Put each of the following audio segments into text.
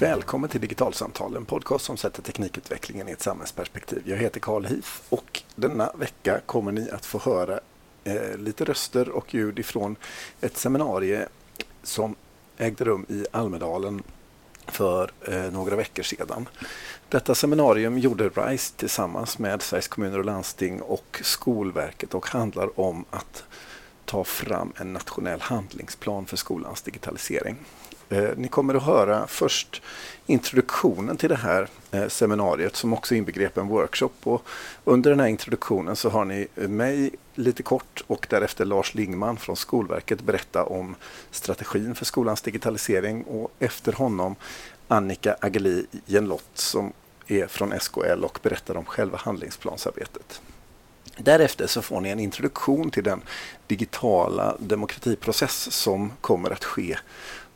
Välkommen till Digitalsamtal, en podcast som sätter teknikutvecklingen i ett samhällsperspektiv. Jag heter Carl Heath och denna vecka kommer ni att få höra eh, lite röster och ljud ifrån ett seminarium som ägde rum i Almedalen för eh, några veckor sedan. Detta seminarium gjorde RISE tillsammans med Sveriges kommuner och landsting och Skolverket och handlar om att ta fram en nationell handlingsplan för skolans digitalisering. Eh, ni kommer att höra först introduktionen till det här eh, seminariet som också inbegrep en workshop. Och under den här introduktionen så har ni mig lite kort och därefter Lars Lingman från Skolverket berätta om strategin för skolans digitalisering och efter honom Annika Ageli Jenlott som är från SKL och berättar om själva handlingsplansarbetet. Därefter så får ni en introduktion till den digitala demokratiprocess som kommer att ske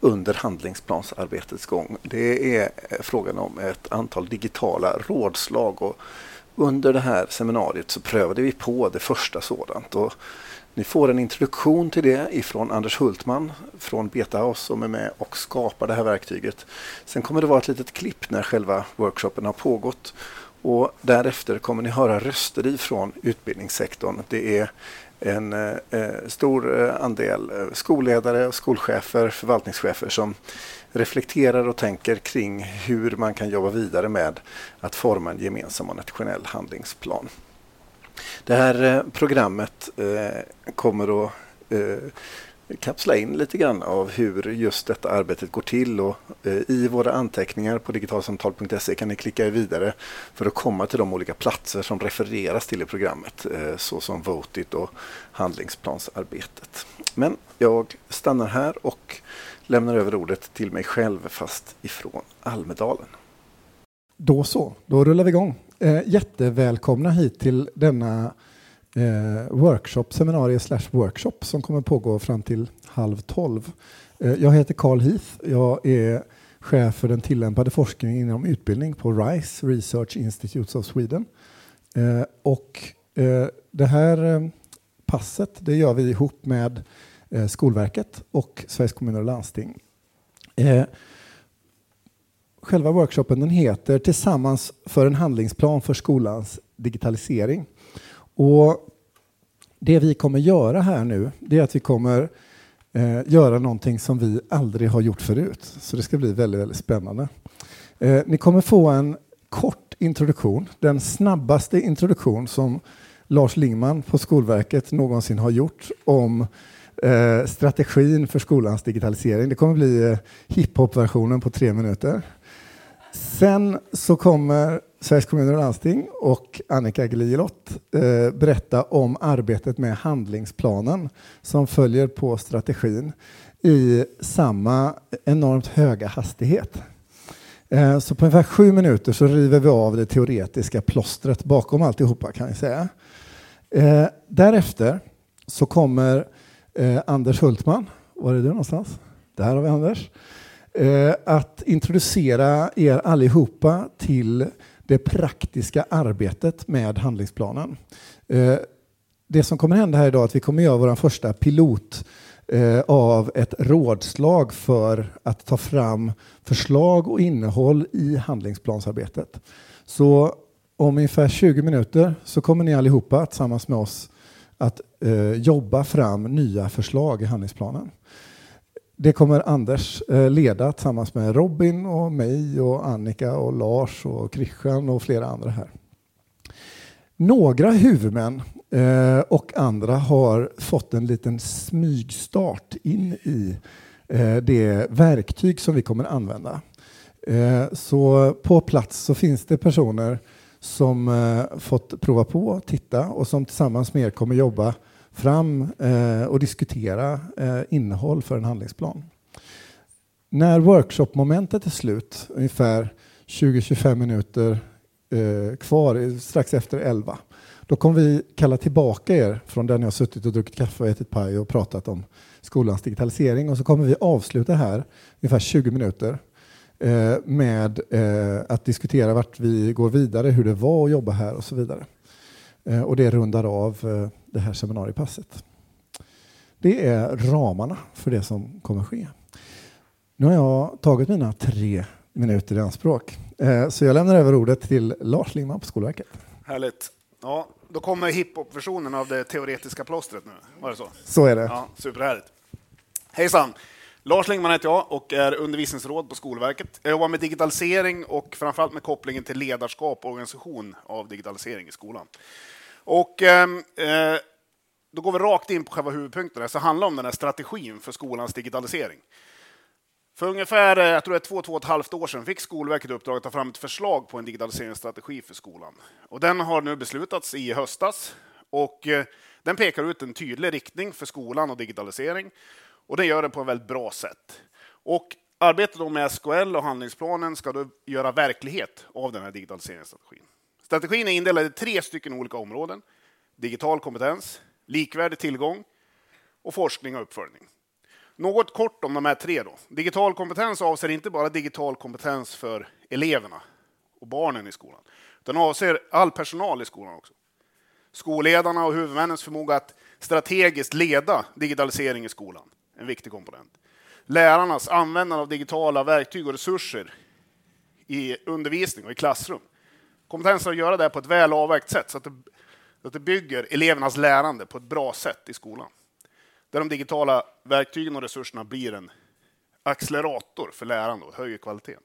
under handlingsplansarbetets gång. Det är eh, frågan om ett antal digitala rådslag och under det här seminariet så prövade vi på det första sådant. Och ni får en introduktion till det ifrån Anders Hultman från Betahouse som är med och skapar det här verktyget. Sen kommer det vara ett litet klipp när själva workshopen har pågått och därefter kommer ni höra röster ifrån utbildningssektorn. Det är en eh, eh stor eh, andel eh, skolledare, skolchefer, förvaltningschefer som reflekterar och tänker kring hur man kan jobba vidare med att forma en gemensam och nationell handlingsplan. Det här programmet eh, kommer att eh, kapsla in lite grann av hur just detta arbetet går till och eh, i våra anteckningar på digitalsamtal.se kan ni klicka er vidare för att komma till de olika platser som refereras till i programmet eh, såsom Votit och handlingsplansarbetet. Men jag stannar här och lämnar över ordet till mig själv fast ifrån Almedalen. Då så, då rullar vi igång. Eh, jättevälkomna hit till denna eh, workshop, seminarium slash workshop som kommer pågå fram till halv tolv. Eh, jag heter Carl Heath. Jag är chef för den tillämpade forskningen inom utbildning på RISE, Research Institutes of Sweden. Eh, och eh, det här eh, passet det gör vi ihop med eh, Skolverket och Sveriges kommuner och landsting. Eh, själva workshopen den heter Tillsammans för en handlingsplan för skolans digitalisering. Och det vi kommer göra här nu, det är att vi kommer eh, göra någonting som vi aldrig har gjort förut. Så det ska bli väldigt, väldigt spännande. Eh, ni kommer få en kort introduktion, den snabbaste introduktion som Lars Lingman på Skolverket någonsin har gjort om eh, strategin för skolans digitalisering. Det kommer bli eh, hiphop-versionen på tre minuter. Sen så kommer Sveriges kommuner och landsting och Annika Glielott eh, berätta om arbetet med handlingsplanen som följer på strategin i samma enormt höga hastighet. Eh, så på ungefär sju minuter så river vi av det teoretiska plåstret bakom alltihopa kan jag säga. Eh, därefter så kommer eh, Anders Hultman, var är du någonstans? Där har vi Anders. Eh, att introducera er allihopa till det praktiska arbetet med handlingsplanen. Eh, det som kommer hända här idag är att vi kommer göra vår första pilot eh, av ett rådslag för att ta fram förslag och innehåll i handlingsplansarbetet. Så om ungefär 20 minuter så kommer ni allihopa tillsammans med oss att eh, jobba fram nya förslag i handlingsplanen. Det kommer Anders eh, leda tillsammans med Robin och mig och Annika och Lars och Christian och flera andra här. Några huvudmän eh, och andra har fått en liten smygstart in i eh, det verktyg som vi kommer använda. Så på plats så finns det personer som fått prova på, titta och som tillsammans med er kommer jobba fram eh, och diskutera eh, innehåll för en handlingsplan. När workshopmomentet är slut, ungefär 20-25 minuter eh, kvar, strax efter 11, då kommer vi kalla tillbaka er från där ni har suttit och druckit kaffe och ätit paj och pratat om skolans digitalisering och så kommer vi avsluta här ungefär 20 minuter eh, med eh, att diskutera vart vi går vidare, hur det var att jobba här och så vidare. Eh, och det rundar av eh, det här seminariepasset. Det är ramarna för det som kommer ske. Nu har jag tagit mina tre minuter i anspråk. Eh, så jag lämnar över ordet till Lars Lindman på Skolverket. Härligt. Ja, då kommer hiphop-versionen av det teoretiska plåstret nu. Var det så? Så är det. Ja, superhärligt. Hejsan! Lars Lingman heter jag och är undervisningsråd på Skolverket. Jag jobbar med digitalisering och framförallt med kopplingen till ledarskap och organisation av digitalisering i skolan. Och, ehm, eh, då går vi rakt in på själva huvudpunkten. Det handlar om den här strategin för skolans digitalisering. För ungefär eh, jag tror det är två, två och ett halvt år sedan fick Skolverket uppdrag att ta fram ett förslag på en digitaliseringsstrategi för skolan. Och den har nu beslutats i höstas och eh, den pekar ut en tydlig riktning för skolan och digitalisering. Och den gör det på ett väldigt bra sätt. Och arbetet med SKL och handlingsplanen ska då göra verklighet av den här digitaliseringsstrategin. Strategin är indelad i tre stycken olika områden. Digital kompetens, likvärdig tillgång och forskning och uppföljning. Något kort om de här tre. Då. Digital kompetens avser inte bara digital kompetens för eleverna och barnen i skolan, utan avser all personal i skolan också. Skolledarna och huvudmännens förmåga att strategiskt leda digitalisering i skolan, en viktig komponent. Lärarnas användande av digitala verktyg och resurser i undervisning och i klassrum. Kompetensen att göra det på ett väl avvägt sätt så att det, så att det bygger elevernas lärande på ett bra sätt i skolan där de digitala verktygen och resurserna blir en accelerator för lärande och höjer kvaliteten.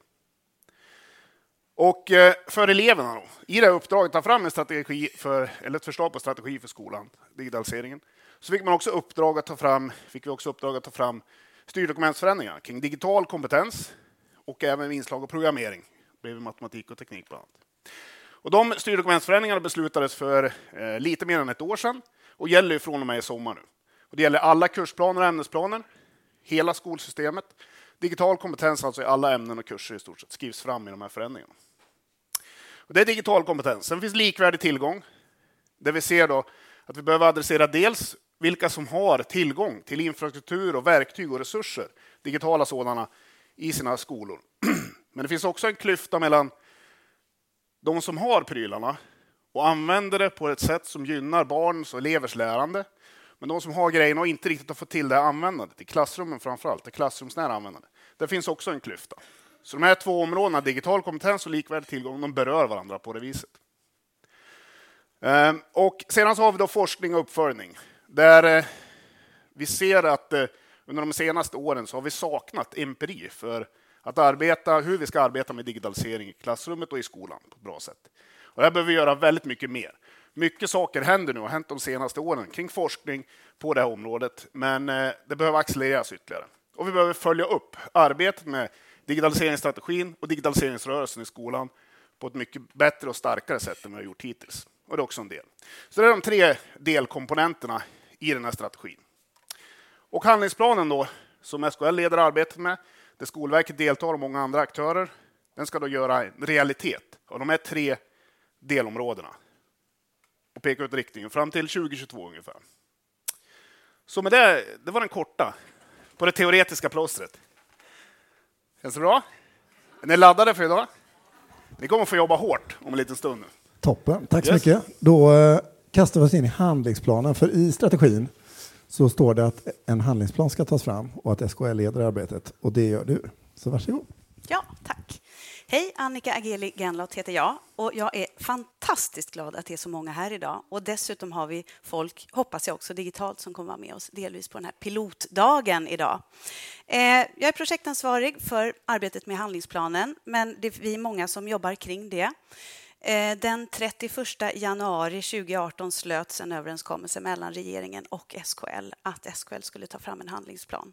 Och eh, för eleverna då, i det här uppdraget ta fram en strategi för, eller ett förslag på strategi för skolan, digitaliseringen, så fick man också uppdrag att ta fram, fick vi också uppdrag att ta fram styrdokumentsförändringar kring digital kompetens och även inslag och programmering, bredvid matematik och teknik bland annat. Och de styrdokumentsförändringarna beslutades för eh, lite mer än ett år sedan och gäller från och med i sommar nu. Och det gäller alla kursplaner och ämnesplaner, hela skolsystemet. Digital kompetens alltså i alla ämnen och kurser i stort sett skrivs fram i de här förändringarna. Och det är digital kompetens. Sen finns likvärdig tillgång, där vi ser då att vi behöver adressera dels vilka som har tillgång till infrastruktur och verktyg och resurser, digitala sådana, i sina skolor. Men det finns också en klyfta mellan de som har prylarna och använder det på ett sätt som gynnar barns och elevers lärande men de som har grejerna och inte riktigt har fått till det användandet, i klassrummen framförallt, det klassrumsnära användandet, där finns också en klyfta. Så de här två områdena, digital kompetens och likvärdig tillgång, de berör varandra på det viset. Ehm, och sedan så har vi då forskning och uppföljning, där eh, vi ser att eh, under de senaste åren så har vi saknat empiri för att arbeta, hur vi ska arbeta med digitalisering i klassrummet och i skolan på ett bra sätt. Och här behöver vi göra väldigt mycket mer. Mycket saker händer nu och har hänt de senaste åren kring forskning på det här området, men eh, det behöver accelereras ytterligare. Och vi behöver följa upp arbetet med digitaliseringsstrategin och digitaliseringsrörelsen i skolan på ett mycket bättre och starkare sätt än vi har gjort hittills. Och det är också en del. Så det är de tre delkomponenterna i den här strategin. Och handlingsplanen då, som SKL leder arbetet med, där Skolverket deltar och många andra aktörer, den ska då göra en realitet av de här tre delområdena och peka ut riktningen fram till 2022 ungefär. Så med det, det var den korta på det teoretiska plåstret. Känns det bra? Är ni laddade för idag? Ni kommer få jobba hårt om en liten stund. Toppen, tack så yes. mycket. Då eh, kastar vi oss in i handlingsplanen, för i strategin så står det att en handlingsplan ska tas fram och att SKL leder arbetet och det gör du. Så varsågod. Ja, tack. Hej, Annika Ageli Genlot heter jag och jag är fantastiskt glad att det är så många här idag. Och dessutom har vi folk, hoppas jag också digitalt, som kommer vara med oss delvis på den här pilotdagen idag. Eh, jag är projektansvarig för arbetet med handlingsplanen, men det är många som jobbar kring det. Eh, den 31 januari 2018 slöts en överenskommelse mellan regeringen och SKL att SKL skulle ta fram en handlingsplan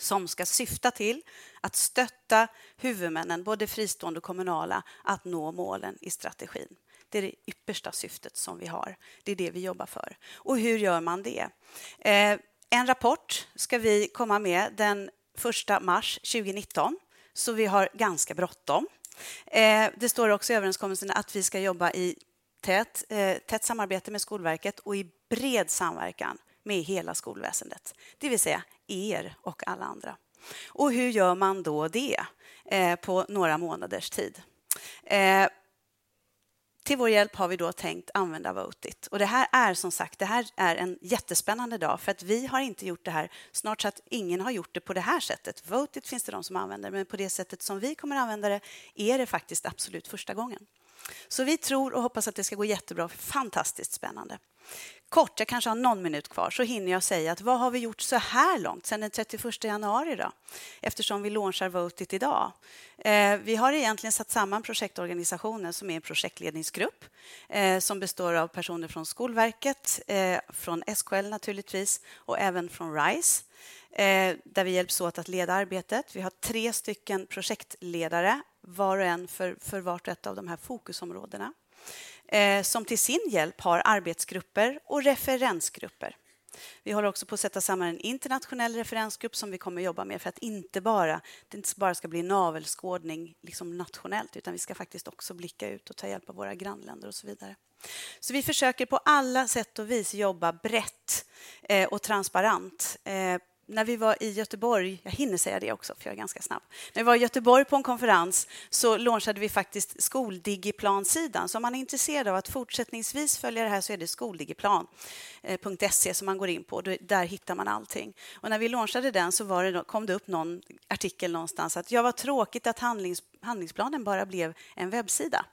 som ska syfta till att stötta huvudmännen, både fristående och kommunala, att nå målen i strategin. Det är det yppersta syftet som vi har. Det är det vi jobbar för. Och hur gör man det? Eh, en rapport ska vi komma med den 1 mars 2019, så vi har ganska bråttom. Eh, det står också i överenskommelsen att vi ska jobba i tätt, eh, tätt samarbete med Skolverket och i bred samverkan med hela skolväsendet, det vill säga er och alla andra. Och hur gör man då det eh, på några månaders tid? Till vår hjälp har vi då tänkt använda Votit. Och det här är som sagt det här är en jättespännande dag för att vi har inte gjort det här, snart så att ingen har gjort det på det här sättet. Votit finns det de som använder, men på det sättet som vi kommer använda det är det faktiskt absolut första gången. Så vi tror och hoppas att det ska gå jättebra. Fantastiskt spännande. Kort, jag kanske har någon minut kvar, så hinner jag säga att vad har vi gjort så här långt sedan den 31 januari då? Eftersom vi launchar Votit idag. Eh, vi har egentligen satt samman projektorganisationen som är en projektledningsgrupp eh, som består av personer från Skolverket, eh, från SKL naturligtvis och även från RISE eh, där vi hjälps åt att leda arbetet. Vi har tre stycken projektledare, var och en för, för vart och ett av de här fokusområdena eh, som till sin hjälp har arbetsgrupper och referensgrupper. Vi håller också på att sätta samman en internationell referensgrupp som vi kommer att jobba med för att inte bara, det inte bara ska bli navelskådning liksom nationellt utan vi ska faktiskt också blicka ut och ta hjälp av våra grannländer och så vidare. Så vi försöker på alla sätt och vis jobba brett eh, och transparent eh, när vi var i Göteborg, jag hinner säga det också för jag är ganska snabb. När vi var i Göteborg på en konferens så launchade vi faktiskt Skoldigiplansidan. Så om man är intresserad av att fortsättningsvis följa det här så är det skoldigiplan.se som man går in på. Där hittar man allting. Och när vi launchade den så var det, kom det upp någon artikel någonstans att jag var tråkigt att handlings, handlingsplanen bara blev en webbsida.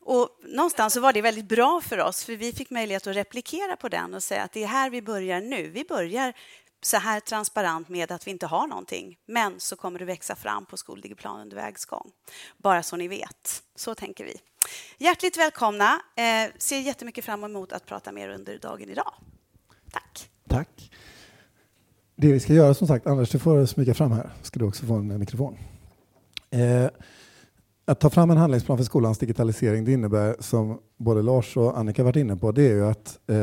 Och någonstans så var det väldigt bra för oss, för vi fick möjlighet att replikera på den och säga att det är här vi börjar nu. Vi börjar så här transparent med att vi inte har någonting. Men så kommer det växa fram på skoldigiplan under vägs gång. Bara så ni vet. Så tänker vi. Hjärtligt välkomna. Eh, ser jättemycket fram emot att prata mer under dagen idag. Tack. Tack. Det vi ska göra som sagt, Anders du får smyga fram här, ska du också få en mikrofon. Eh, att ta fram en handlingsplan för skolans digitalisering det innebär, som både Lars och Annika varit inne på, det är ju att eh,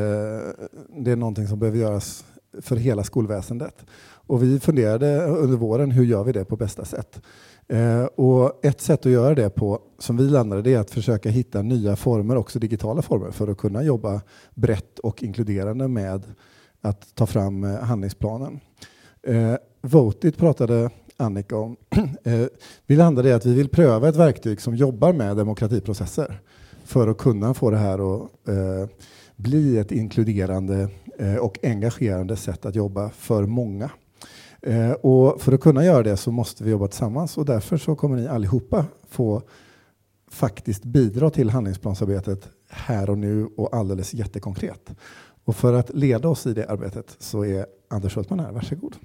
det är någonting som behöver göras för hela skolväsendet. Och vi funderade under våren, hur gör vi det på bästa sätt? Eh, och ett sätt att göra det på, som vi landade, det är att försöka hitta nya former, också digitala former, för att kunna jobba brett och inkluderande med att ta fram eh, handlingsplanen. Eh, Votit pratade Annika om. Eh, vi landade i att vi vill pröva ett verktyg som jobbar med demokratiprocesser för att kunna få det här att eh, bli ett inkluderande eh, och engagerande sätt att jobba för många. Eh, och för att kunna göra det så måste vi jobba tillsammans och därför så kommer ni allihopa få faktiskt bidra till handlingsplansarbetet här och nu och alldeles jättekonkret. Och för att leda oss i det arbetet så är Anders Hultman här. Varsågod.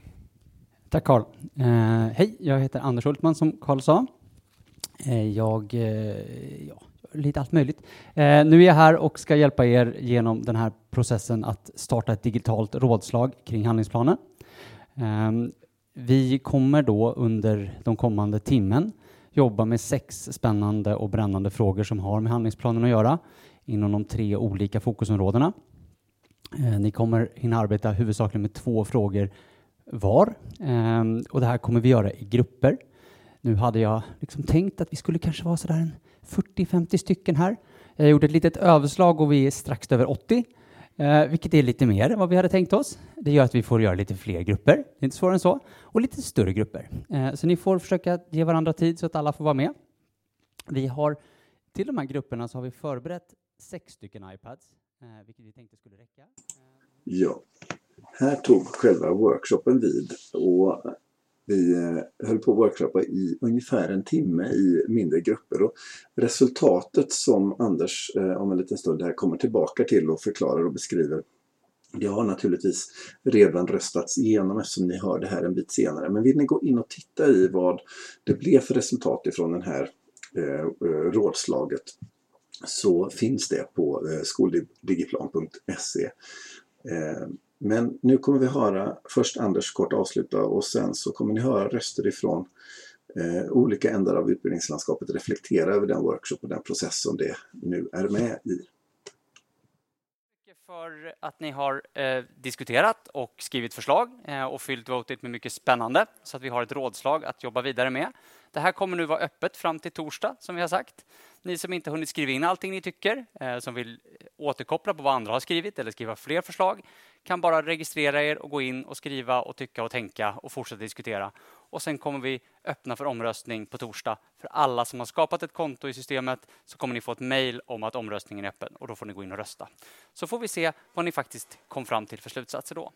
Tack Karl. Eh, hej, jag heter Anders Hultman som Karl sa. Eh, jag, eh, ja, lite allt möjligt. Eh, nu är jag här och ska hjälpa er genom den här processen att starta ett digitalt rådslag kring handlingsplanen. Eh, vi kommer då under de kommande timmen jobba med sex spännande och brännande frågor som har med handlingsplanen att göra inom de tre olika fokusområdena. Eh, ni kommer hinna arbeta huvudsakligen med två frågor var ehm, och det här kommer vi göra i grupper. Nu hade jag liksom tänkt att vi skulle kanske vara sådär en 40-50 stycken här. Jag gjorde ett litet överslag och vi är strax över 80, eh, vilket är lite mer än vad vi hade tänkt oss. Det gör att vi får göra lite fler grupper, det är inte svårare än så, och lite större grupper. Eh, så ni får försöka ge varandra tid så att alla får vara med. Vi har till de här grupperna så har vi förberett sex stycken iPads, eh, vilket vi tänkte skulle räcka. Ja, här tog själva workshopen vid och vi eh, höll på att workshoppa i ungefär en timme i mindre grupper. Och resultatet som Anders eh, om en liten stund här kommer tillbaka till och förklarar och beskriver det har naturligtvis redan röstats igenom eftersom ni hör det här en bit senare. Men vill ni gå in och titta i vad det blev för resultat ifrån det här eh, eh, rådslaget så finns det på eh, skoldigiplan.se. Eh, men nu kommer vi höra först Anders kort avsluta och sen så kommer ni höra röster ifrån eh, olika ändar av utbildningslandskapet reflektera över den workshop och den process som det nu är med i. för att ni har eh, diskuterat och skrivit förslag eh, och fyllt Votit med mycket spännande så att vi har ett rådslag att jobba vidare med. Det här kommer nu vara öppet fram till torsdag som vi har sagt. Ni som inte hunnit skriva in allting ni tycker, eh, som vill eh, återkoppla på vad andra har skrivit eller skriva fler förslag, kan bara registrera er och gå in och skriva och tycka och tänka och fortsätta diskutera. Och sen kommer vi öppna för omröstning på torsdag. För alla som har skapat ett konto i systemet så kommer ni få ett mejl om att omröstningen är öppen och då får ni gå in och rösta. Så får vi se vad ni faktiskt kom fram till för slutsatser då.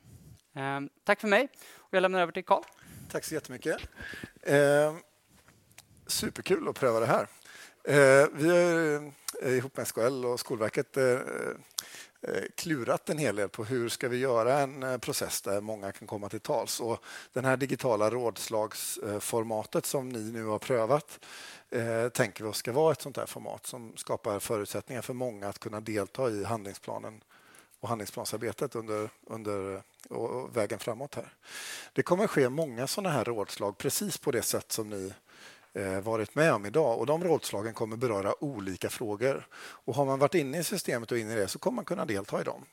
Eh, tack för mig och jag lämnar över till Karl. Tack så jättemycket. Eh, superkul att pröva det här. Eh, vi har eh, ihop med SKL och Skolverket eh, Eh, klurat en hel del på hur ska vi göra en eh, process där många kan komma till tals. Och den här digitala rådslagsformatet som ni nu har prövat eh, tänker vi oss ska vara ett sånt här format som skapar förutsättningar för många att kunna delta i handlingsplanen och handlingsplansarbetet under, under och vägen framåt här. Det kommer ske många sådana här rådslag precis på det sätt som ni Eh, varit med om idag och de rådslagen kommer beröra olika frågor. Och har man varit inne i systemet och inne i det så kommer man kunna delta i dem.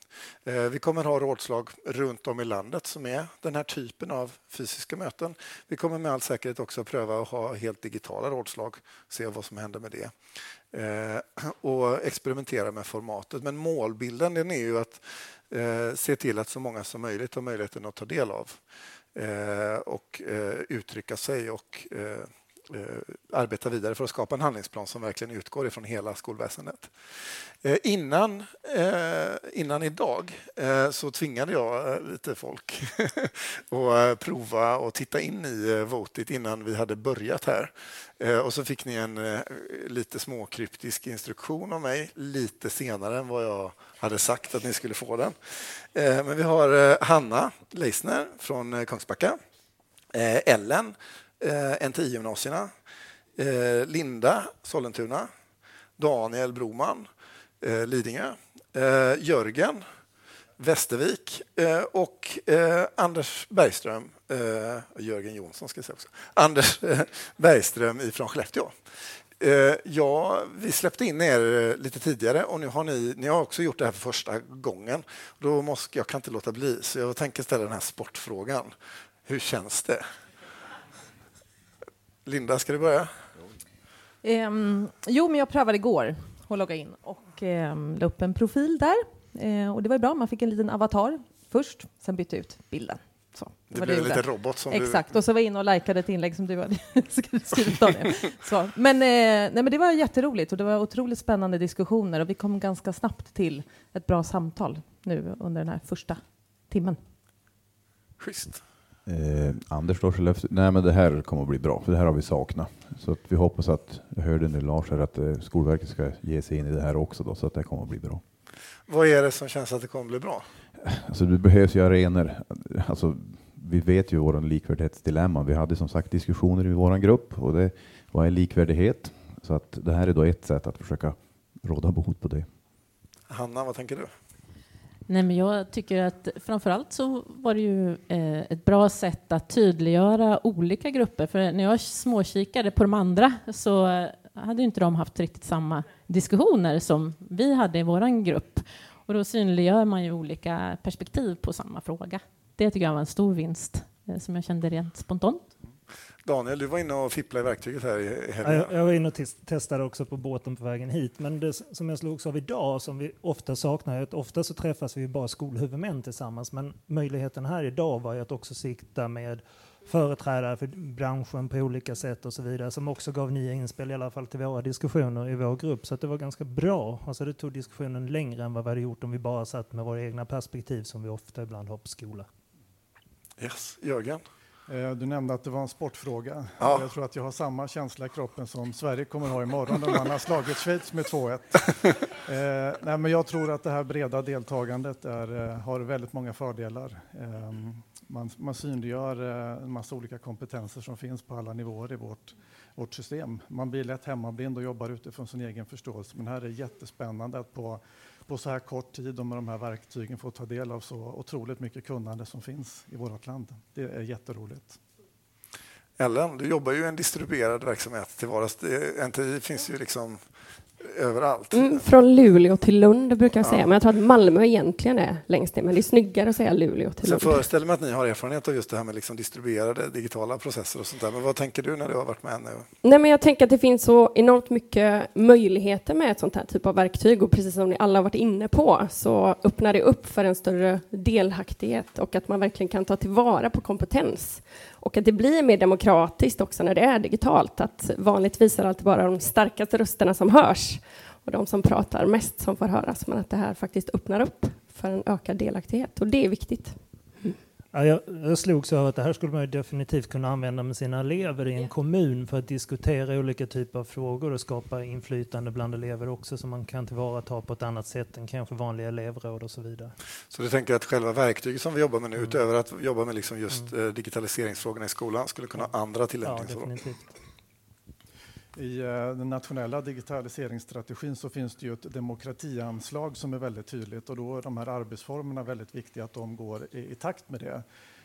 Eh, vi kommer ha rådslag runt om i landet som är den här typen av fysiska möten. Vi kommer med all säkerhet också pröva att ha helt digitala rådslag, se vad som händer med det eh, och experimentera med formatet. Men målbilden den är ju att se till att så många som möjligt har möjligheten att ta del av och uttrycka sig och Eh, arbeta vidare för att skapa en handlingsplan som verkligen utgår ifrån hela skolväsendet. Eh, innan, eh, innan idag så tvingade jag lite folk att prova och titta in i Votit innan vi hade börjat här. Och så fick ni en lite småkryptisk instruktion av mig lite senare än vad jag hade sagt att ni skulle få den. Men vi har Hanna Leisner från Kungsbacka, Ellen eh, NTI-gymnasierna. Eh, Linda, Sollentuna. Daniel Broman, eh, Lidingö. Eh, Jörgen, Västervik eh, och eh, Anders Bergström, eh, Jörgen Jonsson ska jag säga också, Anders eh, Bergström från Skellefteå. Eh, ja, vi släppte in er eh, lite tidigare och nu har ni, ni har också gjort det här för första gången. Då måste, jag kan inte låta bli, så jag tänker ställa den här sportfrågan. Hur känns det? Linda, ska du börja? Um, jo, men jag prövade igår att logga in och um, la upp en profil där. Uh, och det var bra, man fick en liten avatar först, sen bytte ut bilden. Så, det, det blev lite robot som Exakt, du... och så var jag inne och likade ett inlägg som du hade skrivit Daniel. Så, men, eh, nej, men det var jätteroligt och det var otroligt spännande diskussioner och vi kom ganska snabbt till ett bra samtal nu under den här första timmen. Schysst. Eh, Anders då, Skellefteå. Nej, men det här kommer att bli bra, för det här har vi saknat. Så att vi hoppas att, jag hörde nu Lars här, att eh, Skolverket ska ge sig in i det här också då, så att det kommer att bli bra. Vad är det som känns att det kommer att bli bra? Alltså det behövs ju arenor. Alltså, vi vet ju vår likvärdighetsdilemma. Vi hade som sagt diskussioner i vår grupp och det, vad är likvärdighet? Så att det här är då ett sätt att försöka råda bot på det. Hanna, vad tänker du? Nej, men jag tycker att framförallt så var det ju eh, ett bra sätt att tydliggöra olika grupper. För när jag småkikade på de andra så hade inte de haft riktigt samma diskussioner som vi hade i vår grupp. Och då synliggör man ju olika perspektiv på samma fråga. Det tycker jag var en stor vinst eh, som jag kände rent spontant. Daniel, du var inne och fipplade i verktyget här i helgen. Jag, jag var inne och testade också på båten på vägen hit. Men det som jag slogs av idag, som vi ofta saknar, är att ofta så träffas vi bara skolhuvudmän tillsammans. Men möjligheten här idag var ju att också sikta med företrädare för branschen på olika sätt och så vidare, som också gav nya inspel i alla fall till våra diskussioner i vår grupp. Så det var ganska bra. Alltså det tog diskussionen längre än vad vi hade gjort om vi bara satt med våra egna perspektiv som vi ofta ibland har på skola. Yes, Jörgen? Eh, du nämnde att det var en sportfråga. Ja. Jag tror att jag har samma känsla i kroppen som Sverige kommer ha imorgon när man har slagit Schweiz med 2-1. eh, nej, men jag tror att det här breda deltagandet är, eh, har väldigt många fördelar. Eh, man, man synliggör eh, en massa olika kompetenser som finns på alla nivåer i vårt, vårt system. Man blir lätt hemmablind och jobbar utifrån sin egen förståelse. Men här är jättespännande att på på så här kort tid och med de här verktygen få ta del av så otroligt mycket kunnande som finns i vårt land. Det är jätteroligt. Ellen, du jobbar ju i en distribuerad verksamhet till vardags. NTI finns ju liksom överallt. Mm, från Luleå till Lund brukar jag säga, men jag tror att Malmö egentligen är längst ner. Men det är snyggare att säga Luleå till Sen Lund. föreställer mig att ni har erfarenhet av just det här med liksom distribuerade digitala processer och sånt där. Men vad tänker du när du har varit med nu? Nej, men jag tänker att det finns så enormt mycket möjligheter med ett sånt här typ av verktyg och precis som ni alla har varit inne på så öppnar det upp för en större delaktighet och att man verkligen kan ta tillvara på kompetens och att det blir mer demokratiskt också när det är digitalt. Att vanligtvis är det alltid bara de starkaste rösterna som hörs och de som pratar mest som får höras, men att det här faktiskt öppnar upp för en ökad delaktighet och det är viktigt. Ja, jag, jag slogs av att det här skulle man ju definitivt kunna använda med sina elever i en kommun för att diskutera olika typer av frågor och skapa inflytande bland elever också som man kan tillvarata på ett annat sätt än kanske vanliga elevråd och så vidare. Så du tänker att själva verktyget som vi jobbar med nu, Mm. utöver att jobba med liksom just eh, digitaliseringsfrågorna i skolan, skulle kunna ha andra Ja, tillämpningsområden? definitivt. I eh, den nationella digitaliseringsstrategin så finns det ju ett demokratianslag som är väldigt tydligt och då är de här arbetsformerna väldigt viktiga att de går i, i takt med det.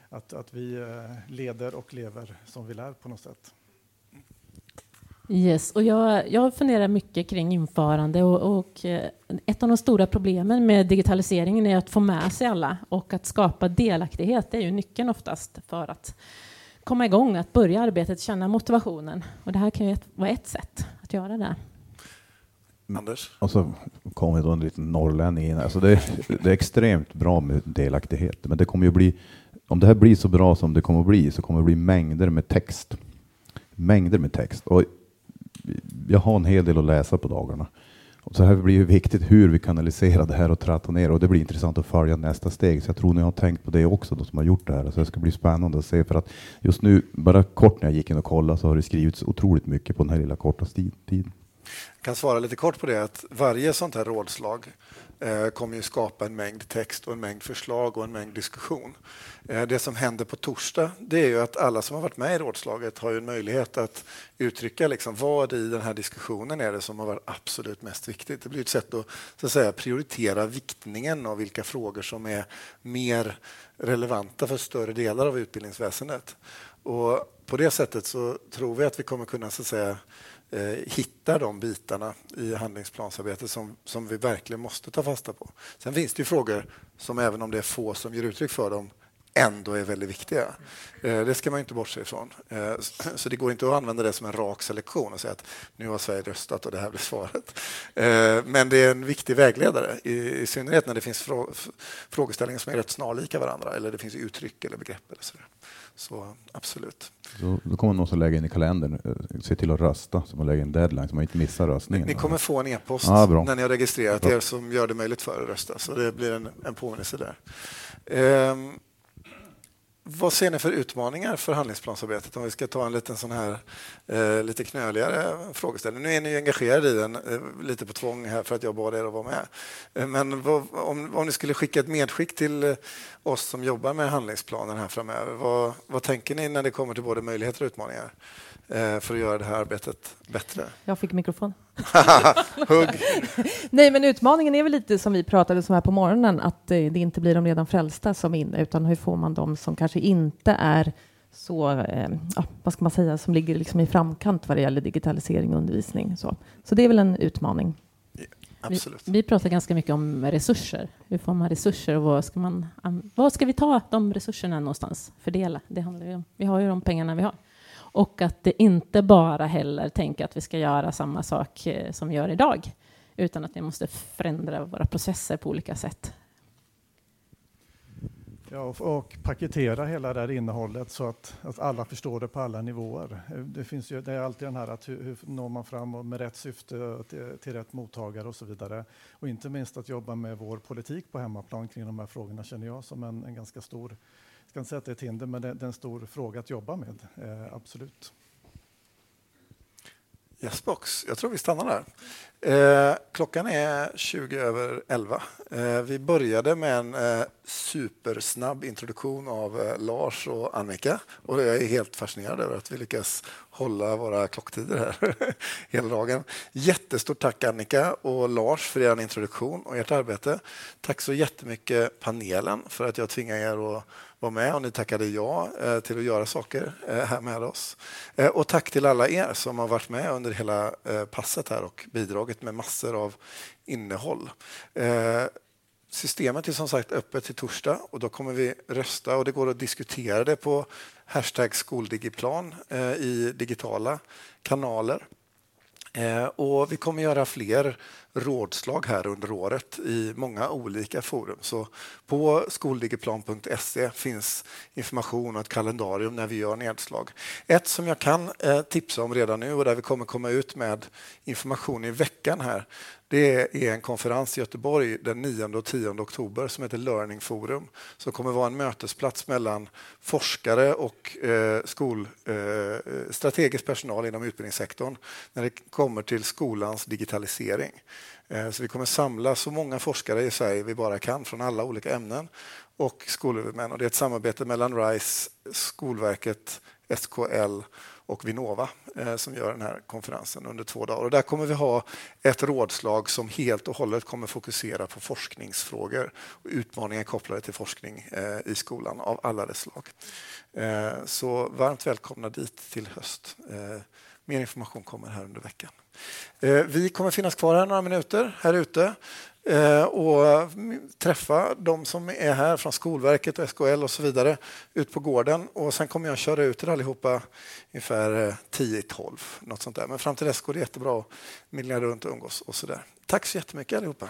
Att, att vi eh, leder och lever som vi lär på något sätt. Yes, och jag, jag funderar mycket kring införande och, och eh, ett av de stora problemen med digitaliseringen är att få med sig alla och att skapa delaktighet. Det är ju nyckeln oftast för att komma igång, att börja arbetet, känna motivationen. Och det här kan ju vara ett sätt att göra det. Anders? Och så kommer då en liten norrlänning in. Alltså det, det är extremt bra med delaktighet, men det kommer ju bli, om det här blir så bra som det kommer att bli, så kommer det bli mängder med text. Mängder med text. Och jag har en hel del att läsa på dagarna. Och så här blir det viktigt hur vi kanaliserar det här och trattar ner och det blir intressant att följa nästa steg. Så jag tror ni har tänkt på det också, de som har gjort det här. Så det ska bli spännande att se för att just nu, bara kort när jag gick in och kollade, så har det skrivits otroligt mycket på den här lilla korta tiden. Jag kan svara lite kort på det att varje sånt här rådslag eh, kommer ju skapa en mängd text och en mängd förslag och en mängd diskussion. Eh, det som händer på torsdag det är ju att alla som har varit med i rådslaget har ju en möjlighet att uttrycka liksom vad i den här diskussionen är det som har varit absolut mest viktigt. Det blir ett sätt att, så att säga, prioritera viktningen av vilka frågor som är mer relevanta för större delar av utbildningsväsendet. Och på det sättet så tror vi att vi kommer kunna så att säga, Eh, hitta de bitarna i handlingsplansarbetet som, som vi verkligen måste ta fasta på. Sen finns det ju frågor som även om det är få som ger uttryck för dem ändå är väldigt viktiga. Eh, det ska man inte bortse ifrån. Eh, så det går inte att använda det som en rak selektion och säga att nu har Sverige röstat och det här blir svaret. Eh, men det är en viktig vägledare, i, synnerhet när det finns frå, frågeställningar som är rätt snarlika varandra eller det finns uttryck eller begrepp. Eller så, så absolut. Så då kommer man också lägga in i kalendern, se till att rösta, så man lägger en deadline så man inte missar Ni, röstningen. ni kommer få en e-post bra. när ni har registrerat Bra. er som gör det möjligt för er att rösta. Så det blir en, en påminnelse där. Ehm, vad ser ni för utmaningar för handlingsplansarbetet? Om vi ska ta en liten sån här eh, lite knöligare frågeställning. Nu är ni ju engagerade i den eh, lite på tvång här för att jag bad er att vara med. Eh, men vad, om, om ni skulle skicka ett medskick till eh, oss som jobbar med handlingsplanen här framöver. Vad, vad tänker ni när det kommer till både möjligheter och utmaningar för att göra det här arbetet bättre? Jag fick mikrofon. Hugg! Nej, men utmaningen är väl lite som vi pratade om här på morgonen, att eh, det inte blir de redan frälsta som är inne, utan hur får man de som kanske inte är så, eh, vad ska man säga, som ligger liksom i framkant vad det gäller digitalisering och undervisning. Så, så det är väl en utmaning. Absolut. Vi, vi pratar ganska mycket om resurser. Hur får man resurser och vad ska, man, an- vad ska vi ta de resurserna någonstans? Fördela. Det handlar ju om, vi har ju de pengarna vi har. Och att det inte bara heller tänka att vi ska göra samma sak eh, som vi gör idag, utan att vi måste förändra våra processer på olika sätt. Ja, och, och paketera hela det här innehållet så att, att alla förstår det på alla nivåer. Eh, det, finns ju, det är alltid den här att hur, hur når man fram med rätt syfte till, till rätt mottagare och så vidare. Och inte minst att jobba med vår politik på hemmaplan kring de här frågorna känner jag som en, en ganska stor, jag ska inte säga att det är ett hinder, men det, det är en stor fråga att jobba med, eh, absolut. Yes box. Jag tror vi stannar där. Eh, klockan är 20 över 11. Eh, vi började med en eh, supersnabb introduktion av eh, Lars och Annika och jag är helt fascinerad över att vi lyckas hålla våra klocktider här hela dagen. Jättestort tack Annika och Lars för er introduktion och ert arbete. Tack så jättemycket panelen för att jag tvingar er att vara med och ni tackade ja eh, till att göra saker eh, här med oss. Eh, och tack till alla er som har varit med under hela passet här och bidragit med massor av innehåll. Systemet är som sagt öppet till torsdag och då kommer vi rösta och det går att diskutera det på hashtag skoldigiplan i digitala kanaler. Eh, och vi kommer göra fler rådslag här under året i många olika forum. Så på skoldigiplan.se finns information och ett kalendarium när vi gör nedslag. Ett som jag kan eh, tipsa om redan nu och där vi kommer komma ut med information i veckan här det är en konferens i Göteborg den 9 och 10 oktober som heter Learning Forum som kommer vara en mötesplats mellan forskare och eh, skol, eh, strategisk personal inom utbildningssektorn när det kommer till skolans digitalisering. Eh, så vi kommer samla så många forskare i Sverige vi bara kan från alla olika ämnen och skolhuvudmän. Och det är ett samarbete mellan RISE, Skolverket, SKL och Vinnova eh, som gör den här konferensen under två dagar. Och där kommer vi ha ett rådslag som helt och hållet kommer fokusera på forskningsfrågor och utmaningar kopplade till forskning eh, i skolan av alla dess slag. Eh, så varmt välkomna dit till höst. Eh, mer information kommer här under veckan. Eh, vi kommer finnas kvar här några minuter här ute Eh, och träffa de som är här från Skolverket och SKL och så vidare ut på gården. Och sen kommer jag köra ut er allihopa ungefär eh, 10-12, något sånt där. Men fram till dess går det jättebra att mingla runt och umgås och så där. Tack så jättemycket allihopa.